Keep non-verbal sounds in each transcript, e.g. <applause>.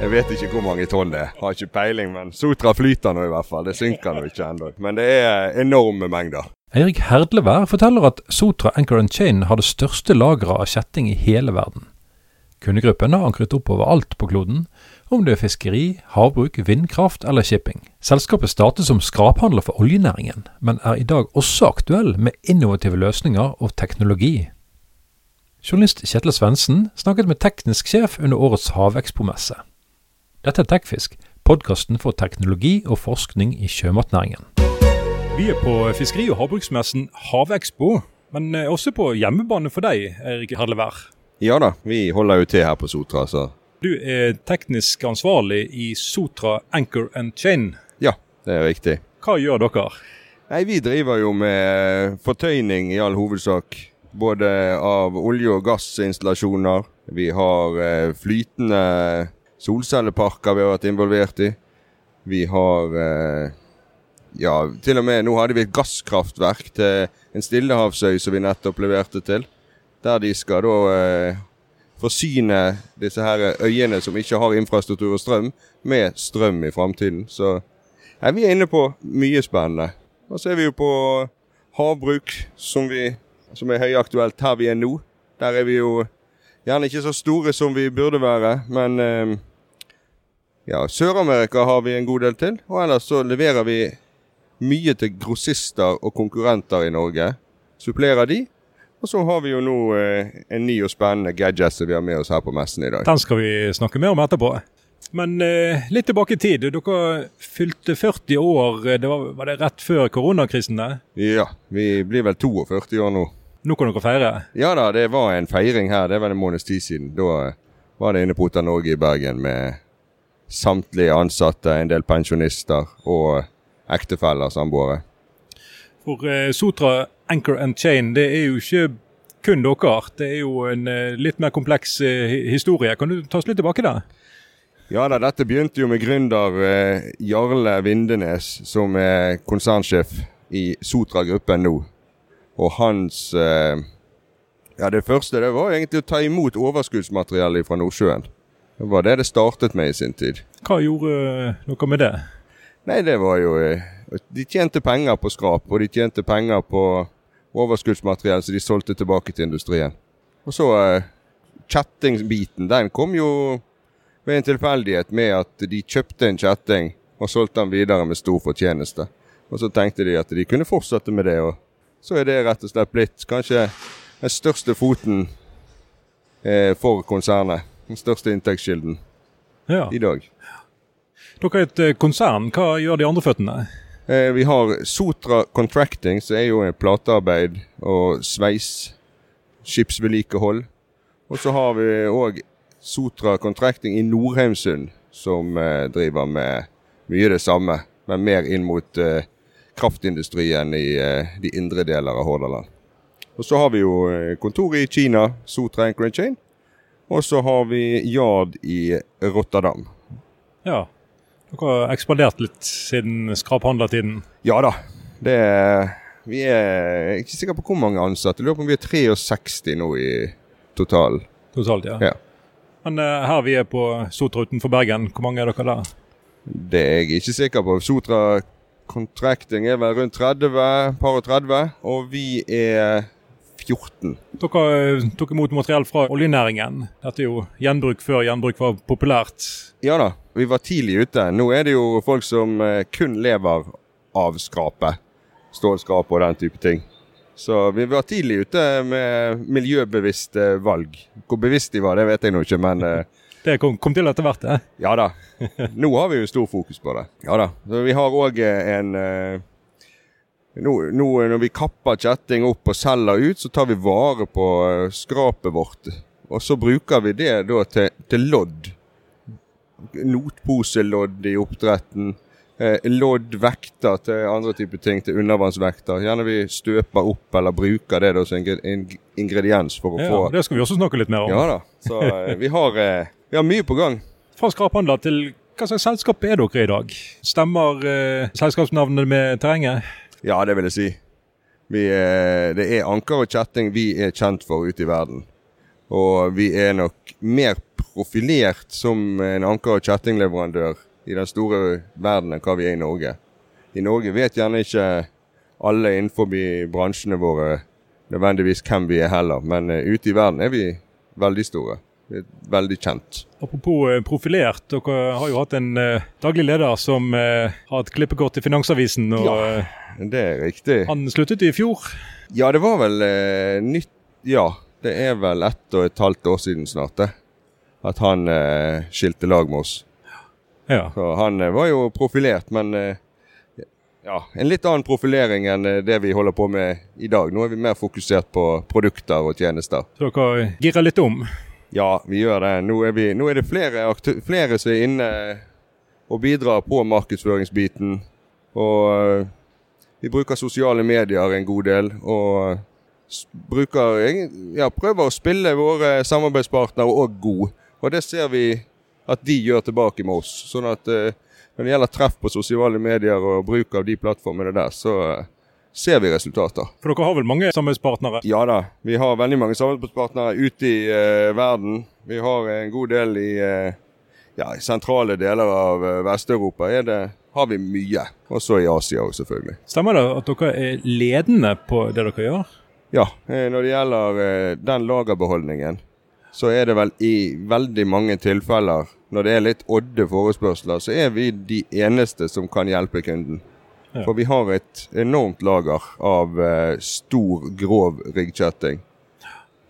Jeg vet ikke hvor mange tonn det er. Har ikke peiling, men Sotra flyter nå i hvert fall. Det synker nå ikke ennå. Men det er enorme mengder. Eirik Herdlevær forteller at Sotra Anchor Chain har det største lageret av kjetting i hele verden. Kundegruppen har ankret opp overalt på kloden, om det er fiskeri, havbruk, vindkraft eller shipping. Selskapet startet som skraphandler for oljenæringen, men er i dag også aktuell med innovative løsninger og teknologi. Journalist Kjetil Svendsen snakket med teknisk sjef under årets havekspomesse. Dette er Tekfisk, podkasten for teknologi og forskning i sjømatnæringen. Vi er på fiskeri- og havbruksmessen Havekspo, men også på hjemmebane for deg, Erik Herlevær. Ja da, vi holder jo til her på Sotra, så Du er teknisk ansvarlig i Sotra Anchor and Chain. ja, det er riktig. Hva gjør dere? Nei, vi driver jo med fortøyning i all hovedsak. Både av olje- og gassinstallasjoner. Vi har eh, flytende solcelleparker vi har vært involvert i. Vi har eh, Ja, til og med nå hadde vi et gasskraftverk til en stillehavsøy som vi nettopp leverte til. Der de skal da eh, forsyne disse her øyene som ikke har infrastruktur og strøm, med strøm i framtiden. Så ja, vi er inne på mye spennende. Og så er vi jo på havbruk, som, vi, som er høyaktuelt her vi er nå. Der er vi jo gjerne ikke så store som vi burde være, men eh, ja, Sør-Amerika har vi en god del til. Og ellers så leverer vi mye til grossister og konkurrenter i Norge. Supplerer de. Og så har vi jo nå eh, en ny og spennende gadget som vi har med oss her på messen i dag. Den skal vi snakke mer om etterpå. Men eh, litt tilbake i tid. Dere fylte 40 år. Det var, var det rett før koronakrisen? der? Ja, vi blir vel 42 år nå. Nå kan dere feire. Ja da, det var en feiring her. Det var en måneds tid siden. Da eh, var det inne på Otta Norge i Bergen med samtlige ansatte, en del pensjonister og ektefeller, samboere. For eh, Sotra Anchor and Chain det er jo ikke kun dere. Det er jo en eh, litt mer kompleks eh, historie. Kan du ta oss litt tilbake der? Ja da, dette begynte jo med gründer eh, Jarle Vindenes, som er konsernsjef i Sotra-gruppen nå. Og hans eh, Ja, det første det var egentlig å ta imot overskuddsmateriell fra Nordsjøen. Det var det det startet med i sin tid. Hva gjorde noe med det? Nei, det var jo eh, De tjente penger på skrap, og de tjente penger på overskuddsmateriell som de solgte tilbake til industrien. Og så kjettingbiten, den kom jo ved en tilfeldighet med at de kjøpte en kjetting og solgte den videre med stor fortjeneste. Og så tenkte de at de kunne fortsette med det, og så er det rett og slett blitt kanskje den største foten eh, for konsernet. Den største inntektskilden Ja. i dag. Dere er et eh, konsern. Hva gjør de andre føttene? Eh, vi har Sotra Contracting, som er jo en platearbeid og sveis, skipsvedlikehold. Og så har vi òg Sotra Contracting i Nordheimsund, som eh, driver med mye det samme, men mer inn mot eh, kraftindustrien i eh, de indre deler av Hordaland. Og så har vi jo kontoret i Kina, Sotra Anchor Chain. Og så har vi Yard i Rotterdam. Ja. Dere har ekspandert litt siden skraphandlertiden. Ja da. Det er, vi er ikke sikker på hvor mange ansatte. Lurer på om vi er 63 nå i total. Totalt, ja. Ja. Men uh, her vi er på Sotra utenfor Bergen, hvor mange er dere der? Det er jeg ikke sikker på. Sotra Contracting er vel rundt 30, par og 30, og vi er 14. Dere eh, tok imot materiell fra oljenæringen. Dette er jo gjenbruk før gjenbruk var populært. Ja da, vi var tidlig ute. Nå er det jo folk som eh, kun lever av skrapet. Stålskrap og den type ting. Så vi var tidlig ute med miljøbevisste valg. Hvor bevisst de var, det vet jeg nå ikke, men eh, Det kom, kom til etter hvert, det. Ja da. Nå har vi jo stor fokus på det. Ja da. Så vi har òg en eh, nå, nå når vi kapper kjetting opp og selger ut, så tar vi vare på eh, skrapet vårt. Og så bruker vi det da til, til lodd. Notposelodd i oppdretten. Eh, lodd, vekter til andre typer ting, til undervannsvekter. Gjerne vi støper opp eller bruker det da som ingre- ingrediens for å Ja, få det skal vi også snakke litt mer om. Ja da. Så eh, vi har, eh, vi har mye på gang. Fra skraphandler til hva slags selskap er dere i dag? Stemmer eh, selskapsnavnet med terrenget? Ja, det vil jeg si. Vi er, det er anker og kjetting vi er kjent for ute i verden. Og vi er nok mer profilert som en anker- og kjettingleverandør i den store verden enn hva vi er i Norge. I Norge vet gjerne ikke alle innenfor bransjene våre nødvendigvis hvem vi er heller, men uh, ute i verden er vi veldig store. Veldig kjent. Apropos uh, profilert, dere har jo hatt en uh, daglig leder som har et klippekort i Finansavisen. Og, ja, det er riktig. Han sluttet i fjor? Ja, det var vel nytt Ja, det er vel ett og et halvt år siden snart det. At han skilte lag med oss. Ja. Så han var jo profilert, men ja, en litt annen profilering enn eh, det vi holder på med i dag. Nå er vi mer fokusert på produkter og tjenester. Så dere girer litt om? Ja, vi gjør det. Nå er, vi, nå er det flere, flere, som er inne og bidrar på markedsføringsbiten. Og eh, vi bruker sosiale medier en god del. Og bruker, ja, prøver å spille våre samarbeidspartnere òg god. Og det ser vi at de gjør tilbake med oss. Sånn at uh, når det gjelder treff på sosiale medier og bruk av de plattformene der, så uh, ser vi resultater. For dere har vel mange samarbeidspartnere? Ja da, vi har veldig mange samarbeidspartnere ute i uh, verden. Vi har en god del i, ja, sentrale deler av Vest-Europa. har vi mye. Også i Asia også, selvfølgelig. Stemmer det at dere er ledende på det dere gjør? Ja, når det gjelder den lagerbeholdningen så er det vel i veldig mange tilfeller, når det er litt odde forespørsler, så er vi de eneste som kan hjelpe kunden. Ja. For vi har et enormt lager av eh, stor, grov riggkjetting.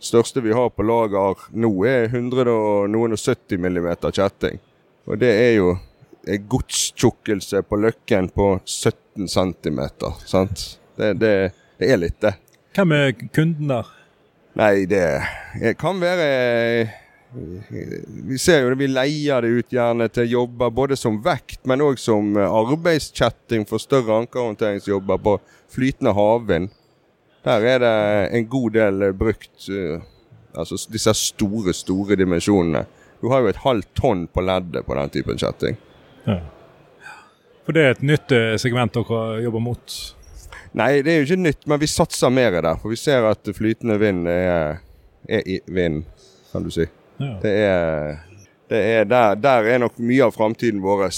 Største vi har på lager nå er 170 mm kjetting. Og det er jo en godstjukkelse på løkken på 17 cm. Sant? Det, det, det er litt, det. Hvem er kunden der? Nei, det kan være Vi ser jo det, vi leier det ut gjerne til jobber både som vekt, men òg som arbeidskjetting for større ankerhåndteringsjobber på flytende havvind. Der er det en god del brukt eh, Altså disse store, store dimensjonene. Du har jo et halvt tonn på leddet på den typen kjetting. Ja. For det er et nytt eh, segment dere jobber mot? Nei, det er jo ikke nytt, men vi satser mer i det. For vi ser at flytende vind er, er i vind, kan du si. Ja. Det er, det er der, der, er nok mye av framtiden vår.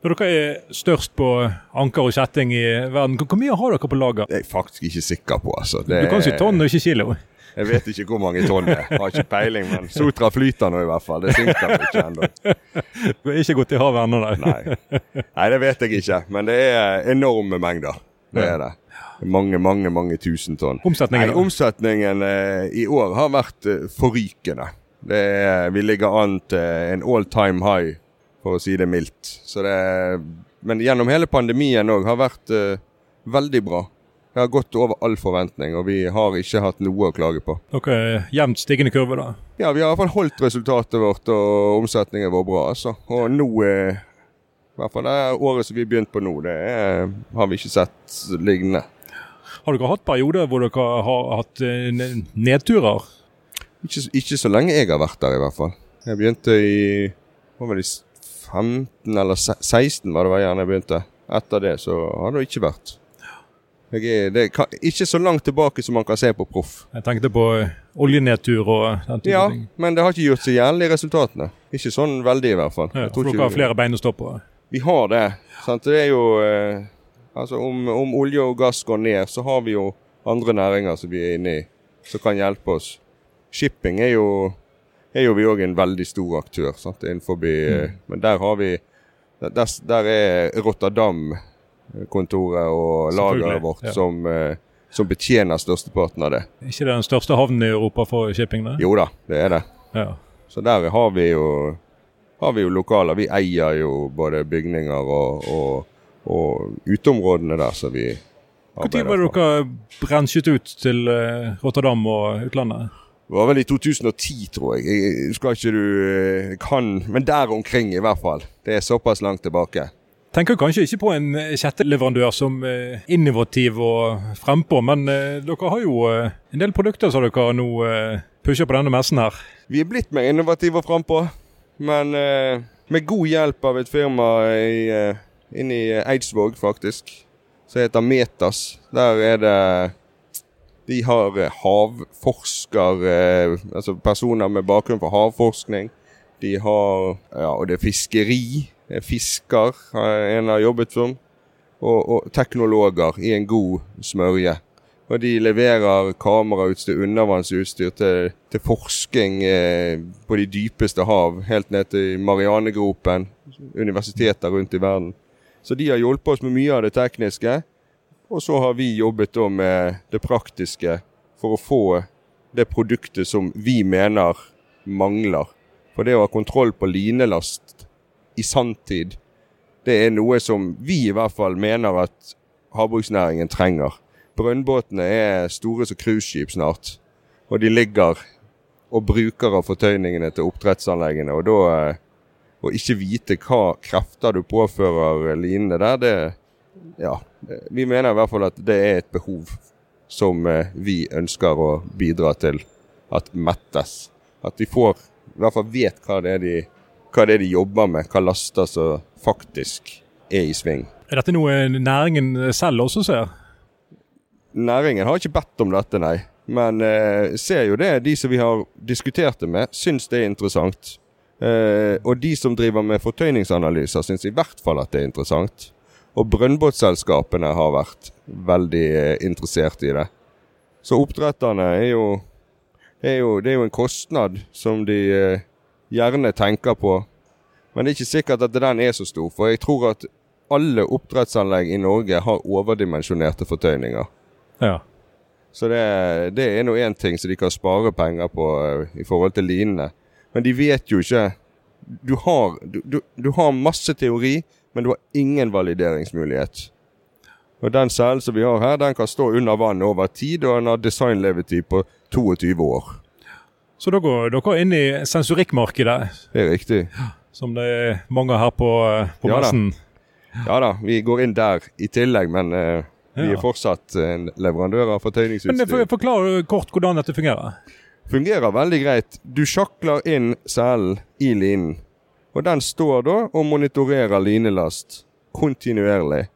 Når dere er størst på anker og kjetting i verden, hvor mye har dere på lager? Det er jeg faktisk ikke sikker på. altså. Det du kan si tonn og ikke kilo? Jeg vet ikke hvor mange tonn det er. Har ikke peiling, men Sotra flyter nå i hvert fall. Det synker ikke ennå. <laughs> Du er ikke gått i havet ennå, nei. nei, det vet jeg ikke. Men det er enorme mengder. Det er det. Mange, mange mange tusen tonn. Omsetningen, nei, omsetningen eh, i år har vært eh, forrykende. Er, vi ligger an til en all time high, for å si det mildt. Det, men gjennom hele pandemien òg har vært eh, veldig bra. Det har gått over all forventning, og vi har ikke hatt noe å klage på. Er jevnt stigende kurve, da? Ja, vi har i hvert fall holdt resultatet vårt, og omsetningen vår bra. altså. Og nå er i hvert fall det året som vi har begynt på nå, det er, har vi ikke sett lignende. Har dere hatt perioder hvor dere har hatt eh, nedturer? Ikke, ikke, så lenge jeg har vært der, i hvert fall. Jeg begynte i var vel i 15 eller 16 var det var jeg begynte. Etter det så har det ikke vært. Er, det er ikke så langt tilbake som man kan se på proff. Jeg tenkte på eh, oljenedtur og den type ja, ting. Ja, men det har ikke gjort seg gjeldende i resultatene. Ikke sånn veldig, i hvert fall. Ja, for dere har flere bein å stå på? Vi har det. Sant? Det er jo eh, Altså, om, om, olje og gass går ned, så har vi jo andre næringer som vi er inne i, som kan hjelpe oss. Shipping er jo, er jo vi òg en veldig stor aktør sant? innenfor eh, mm. Men der har vi der, der er Rotterdam kontoret og lageret vårt ja. som, eh, som, betjener størsteparten av det. ikke det den største havnen i Europa for shipping? Da? Jo da, det er det. Ja. Så der har vi jo har vi jo lokaler. Vi eier jo både bygninger og, og, og uteområdene der som vi arbeider Når var dere brensjet ut til eh, Rotterdam og utlandet? Det var vel i 2010, tror jeg. jeg skal ikke du eh, kan Men der omkring, i hvert fall. Det er såpass langt tilbake. Tenker kanskje ikke på en eh, kjetteleverandør som innovativ og frempå, men dere har jo en del produkter som dere nå pusher på denne messen her. Vi er blitt mer innovative og frempå, men med god hjelp av et firma i, inne i Eidsvåg, faktisk, som heter Metas. Der er det De har eh, havforsker, eh, altså personer med bakgrunn for havforskning. De har ja, og det er fiskeri. eh, Fisker en har jobbet som. Og, og teknologer i en god smørje. Og de leverer kamerautstyr, undervannsutstyr til, til forskning eh, på de dypeste hav, helt ned til Marianegropen, universiteter rundt i verden. Så de har hjulpet oss med mye av det tekniske. Og så har vi jobbet da med det praktiske for å få det produktet som vi mener mangler. For det å ha kontroll på linelast i sanntid, det er noe som vi i hvert fall mener at havbruksnæringen trenger. Brønnbåtene er store som cruiseskip snart. Og de ligger og bruker av fortøyningene til oppdrettsanleggene. Og da eh, å ikke vite hva krefter du påfører linene der, det Ja. Vi mener i hvert fall at det er et behov som eh, vi ønsker å bidra til at mettes. At de får I hvert fall vet hva det er de, det er de jobber med, hva laster som faktisk er i sving. Er dette noe næringen selv også ser? Næringen har ikke bedt om dette, nei. Men eh, ser jo det, de som vi har diskutert det med, syns det er interessant. Eh, og de som driver med fortøyningsanalyser, syns i hvert fall at det er interessant. Og brønnbåtselskapene har vært veldig eh, interessert i det. Så oppdretterne er jo, er jo Det er jo en kostnad som de eh, gjerne tenker på. Men det er ikke sikkert at den er så stor, for jeg tror at alle oppdrettsanlegg i Norge har overdimensjonerte fortøyninger. Ja. Så det, det er nå én ting som de kan spare penger på eh, i forhold til linene. Men de vet jo ikke Du har, du, du, du har masse teori, men du har ingen valideringsmulighet. Og Den selen som vi har her, den kan stå under vann over tid, og den har designlevetid på 22 år. Så da går dere inn i sensorikkmarkedet, Det er riktig. som det er mange her på, på Ja da. Ja da, vi går inn der i tillegg, men eh, vi er fortsatt en leverandør av Men fortøyningsutstyr. for, Forklar kort hvordan dette fungerer. fungerer veldig greit. Du sjakler inn selen i linen. Og den står da og monitorerer linelast kontinuerlig.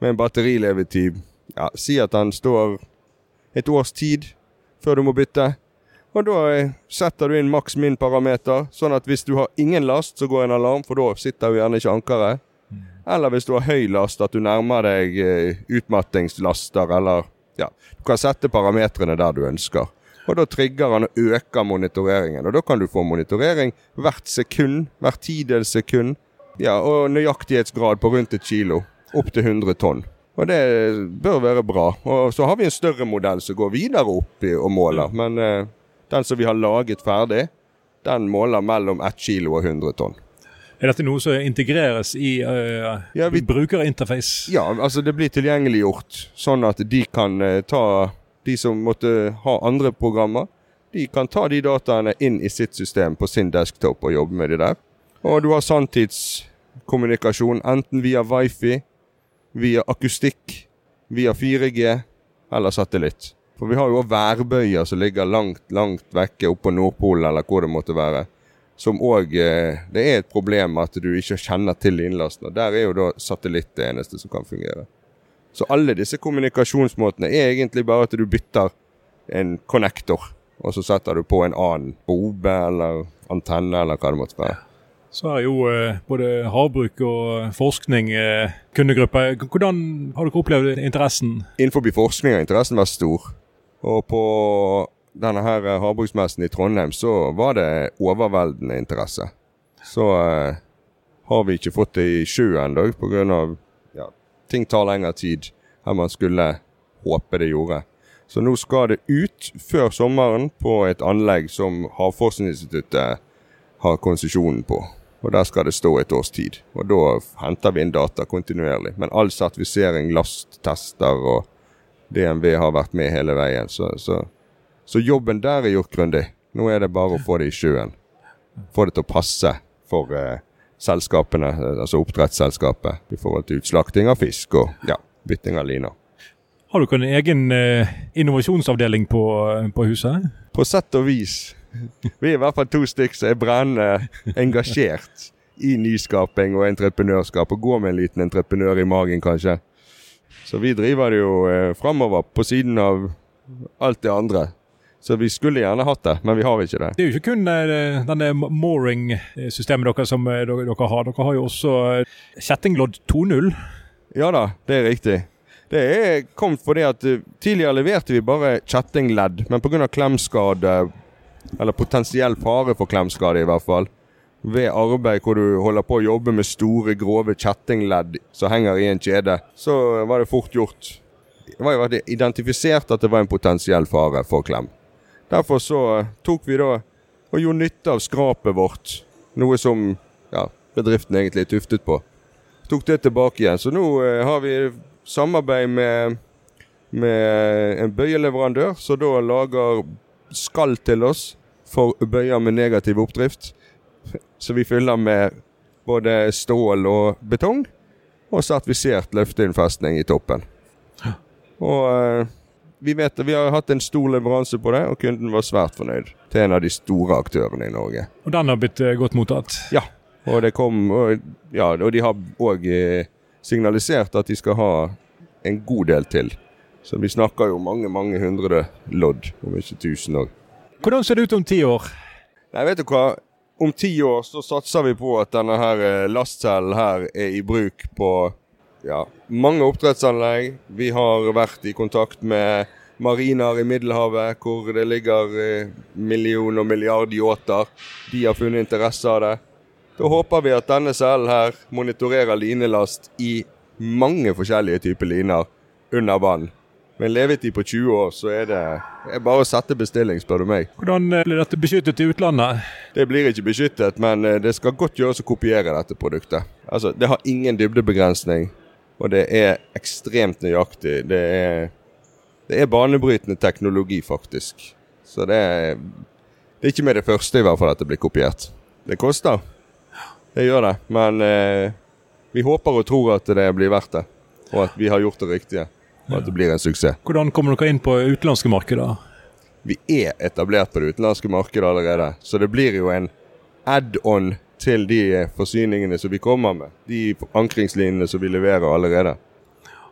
Med en batterilevetid ja, Si at den står et års tid før du må bytte. Og da eh, setter du inn maks min parameter, sånn at hvis du har ingen last, så går en alarm, for da sitter jo gjerne ikke ankeret. Eller hvis du har høy last, at du nærmer deg eh, utmattingslaster, eller Ja, du kan sette parametrene der du ønsker. Og da trigger han og øker monitoreringen. Og da kan du få monitorering hvert sekund, hvert tidels sekund. Ja, og nøyaktighetsgrad på rundt et kilo. Opp til 100 tonn. Og det bør være bra. Og så har vi en større modell som går videre opp og måler. Men eh, den som vi har laget ferdig, den måler mellom 1 kilo og 100 tonn. Er dette noe som integreres i uh, Ja, vi- brukerinterface? Ja, altså det blir tilgjengeliggjort sånn at de kan uh, ta De som måtte ha andre programmer, de kan ta de dataene inn i sitt system på sin desktop og jobbe med de der. Og du har sanntidskommunikasjon enten via wifi, via akustikk, via 4G eller satellitt. For vi har jo òg værbøyer som ligger langt, langt vekke oppå Nordpolen eller hvor det måtte være. Som òg eh, Det er et problem at du ikke kjenner til innlasten. Og der er jo da satellitt det eneste som kan fungere. Så alle disse kommunikasjonsmåtene er egentlig bare at du bytter en connector, og så setter du på en annen bobe eller antenne eller hva det måtte være. Så er jo eh, både havbruk og forskning eh, kundegrupper. Hvordan har dere opplevd interessen? Innenfor forskning har interessen vært stor. Og på denne her eh, havbruksmessen i Trondheim så var det overveldende interesse. Så eh, har vi ikke fått det i sjøen ennå pga. Ja, ting tar lengre tid enn man skulle håpe det gjorde. Så nå skal det ut før sommeren på et anlegg som Havforskningsinstituttet har konsesjonen på. Og Der skal det stå et års tid. Og Da henter vi inn data kontinuerlig. Men all sertifisering, last, tester og DNV har vært med hele veien. Så, så, så jobben der er gjort grundig. Nå er det bare å få det i sjøen. Få det til å passe for eh, selskapene, eh, altså oppdrettsselskapet, i forhold til utslakting av fisk og ja, bytting av liner. Har dere en egen eh, innovasjonsavdeling på, på huset? På sett og vis. Vi er i hvert fall to stykker som er brennende engasjert i nyskaping og entreprenørskap, og går med en liten entreprenør i magen, kanskje. Så vi driver det jo eh, framover på siden av alt det andre. Så vi skulle gjerne hatt det, men vi har ikke det. Det er jo ikke kun eh, denne mooring-systemet dere som eh, dere, dere har. Dere har jo også eh, kjettinglodd 2.0. Ja da, det er riktig. Det er kommet fordi at tidligere leverte vi bare kjettingledd, men pga. klemskade, eller potensiell fare for klemskade i hvert fall, ved arbeid hvor du holder på å jobbe med store, grove kjettingledd som henger i en kjede, så var det fort gjort. Det var jo identifisert at det var en potensiell fare for klem. Derfor så eh, tok vi da og gjorde nytte av skrapet vårt, noe som ja, bedriften egentlig er tuftet på. Tok det tilbake igjen. Så nå eh, har vi samarbeid med, med en bøyeleverandør, som da lager skall til oss for bøyer med negativ oppdrift. Så vi fyller med både stål og betong, og sertifisert løfteinnfestning i toppen. Og eh, vi vet at vi har hatt en stor leveranse på det, og kunden var svært fornøyd. Til en av de store aktørene i Norge. Og den har blitt eh, godt mottatt? Ja. Og, det kom, og, ja, og de har òg eh, signalisert at de skal ha en god del til. Så vi snakker jo mange, mange hundre lodd, om ikke tusen òg. Hvordan ser det ut om ti år? Nei, vet du hva? Om ti år så satser vi på at denne her eh, lastcellen her er i bruk på ja, mange oppdrettsanlegg. Vi har vært i kontakt med mariner i Middelhavet hvor det ligger eh, million og milliard yachter. De har funnet interesse av det. Da håper vi at denne cellen her monitorerer linelast i mange forskjellige typer liner under vann. Med en levetid på 20 år, så er det er bare å sette bestilling, spør du meg. Hvordan eh, blir dette beskyttet i utlandet? Det blir ikke beskyttet, men eh, det skal godt gjøres å kopiere dette produktet. Altså, Det har ingen dybdebegrensning, og det er ekstremt nøyaktig. Det er, det er banebrytende teknologi, faktisk. Så det er, det er ikke med det første i hvert fall at det blir kopiert. Det koster. Det gjør det. Men eh, vi håper og tror at det blir verdt det, og at vi har gjort det riktige og at det blir en suksess. Hvordan kommer dere inn på utenlandske markeder? Vi er etablert på det utenlandske markedet allerede, så det blir jo en add-on til de forsyningene som vi kommer med. De ankringslinjene som vi leverer allerede.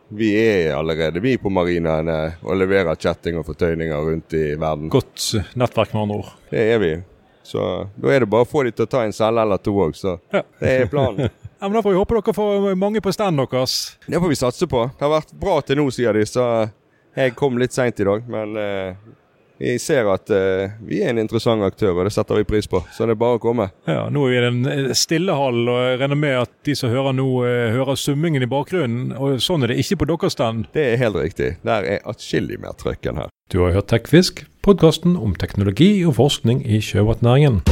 Vi er allerede vi på marinaene og leverer chatting og fortøyninger rundt i verden. Godt nettverk, med andre ord. Det er vi. Så da er det bare å få de til å ta en celle eller to òg, så ja. det er planen. <laughs> Ja, men Da får vi håpe dere får mange på stand deres. Det får vi satse på. Det har vært bra til nå, sier de. Så jeg kom litt seint i dag. Men uh, vi ser at uh, vi er en interessant aktør, og det setter vi pris på. Så det er bare å komme. Ja, Nå er vi i den stille hallen, og jeg regner med at de som hører nå, uh, hører summingen i bakgrunnen. Og sånn er det ikke på deres stand. Det er helt riktig. Der er atskillig mer trøkk enn her. Du har hørt Tekfisk, podkasten om teknologi og forskning i sjømatnæringen.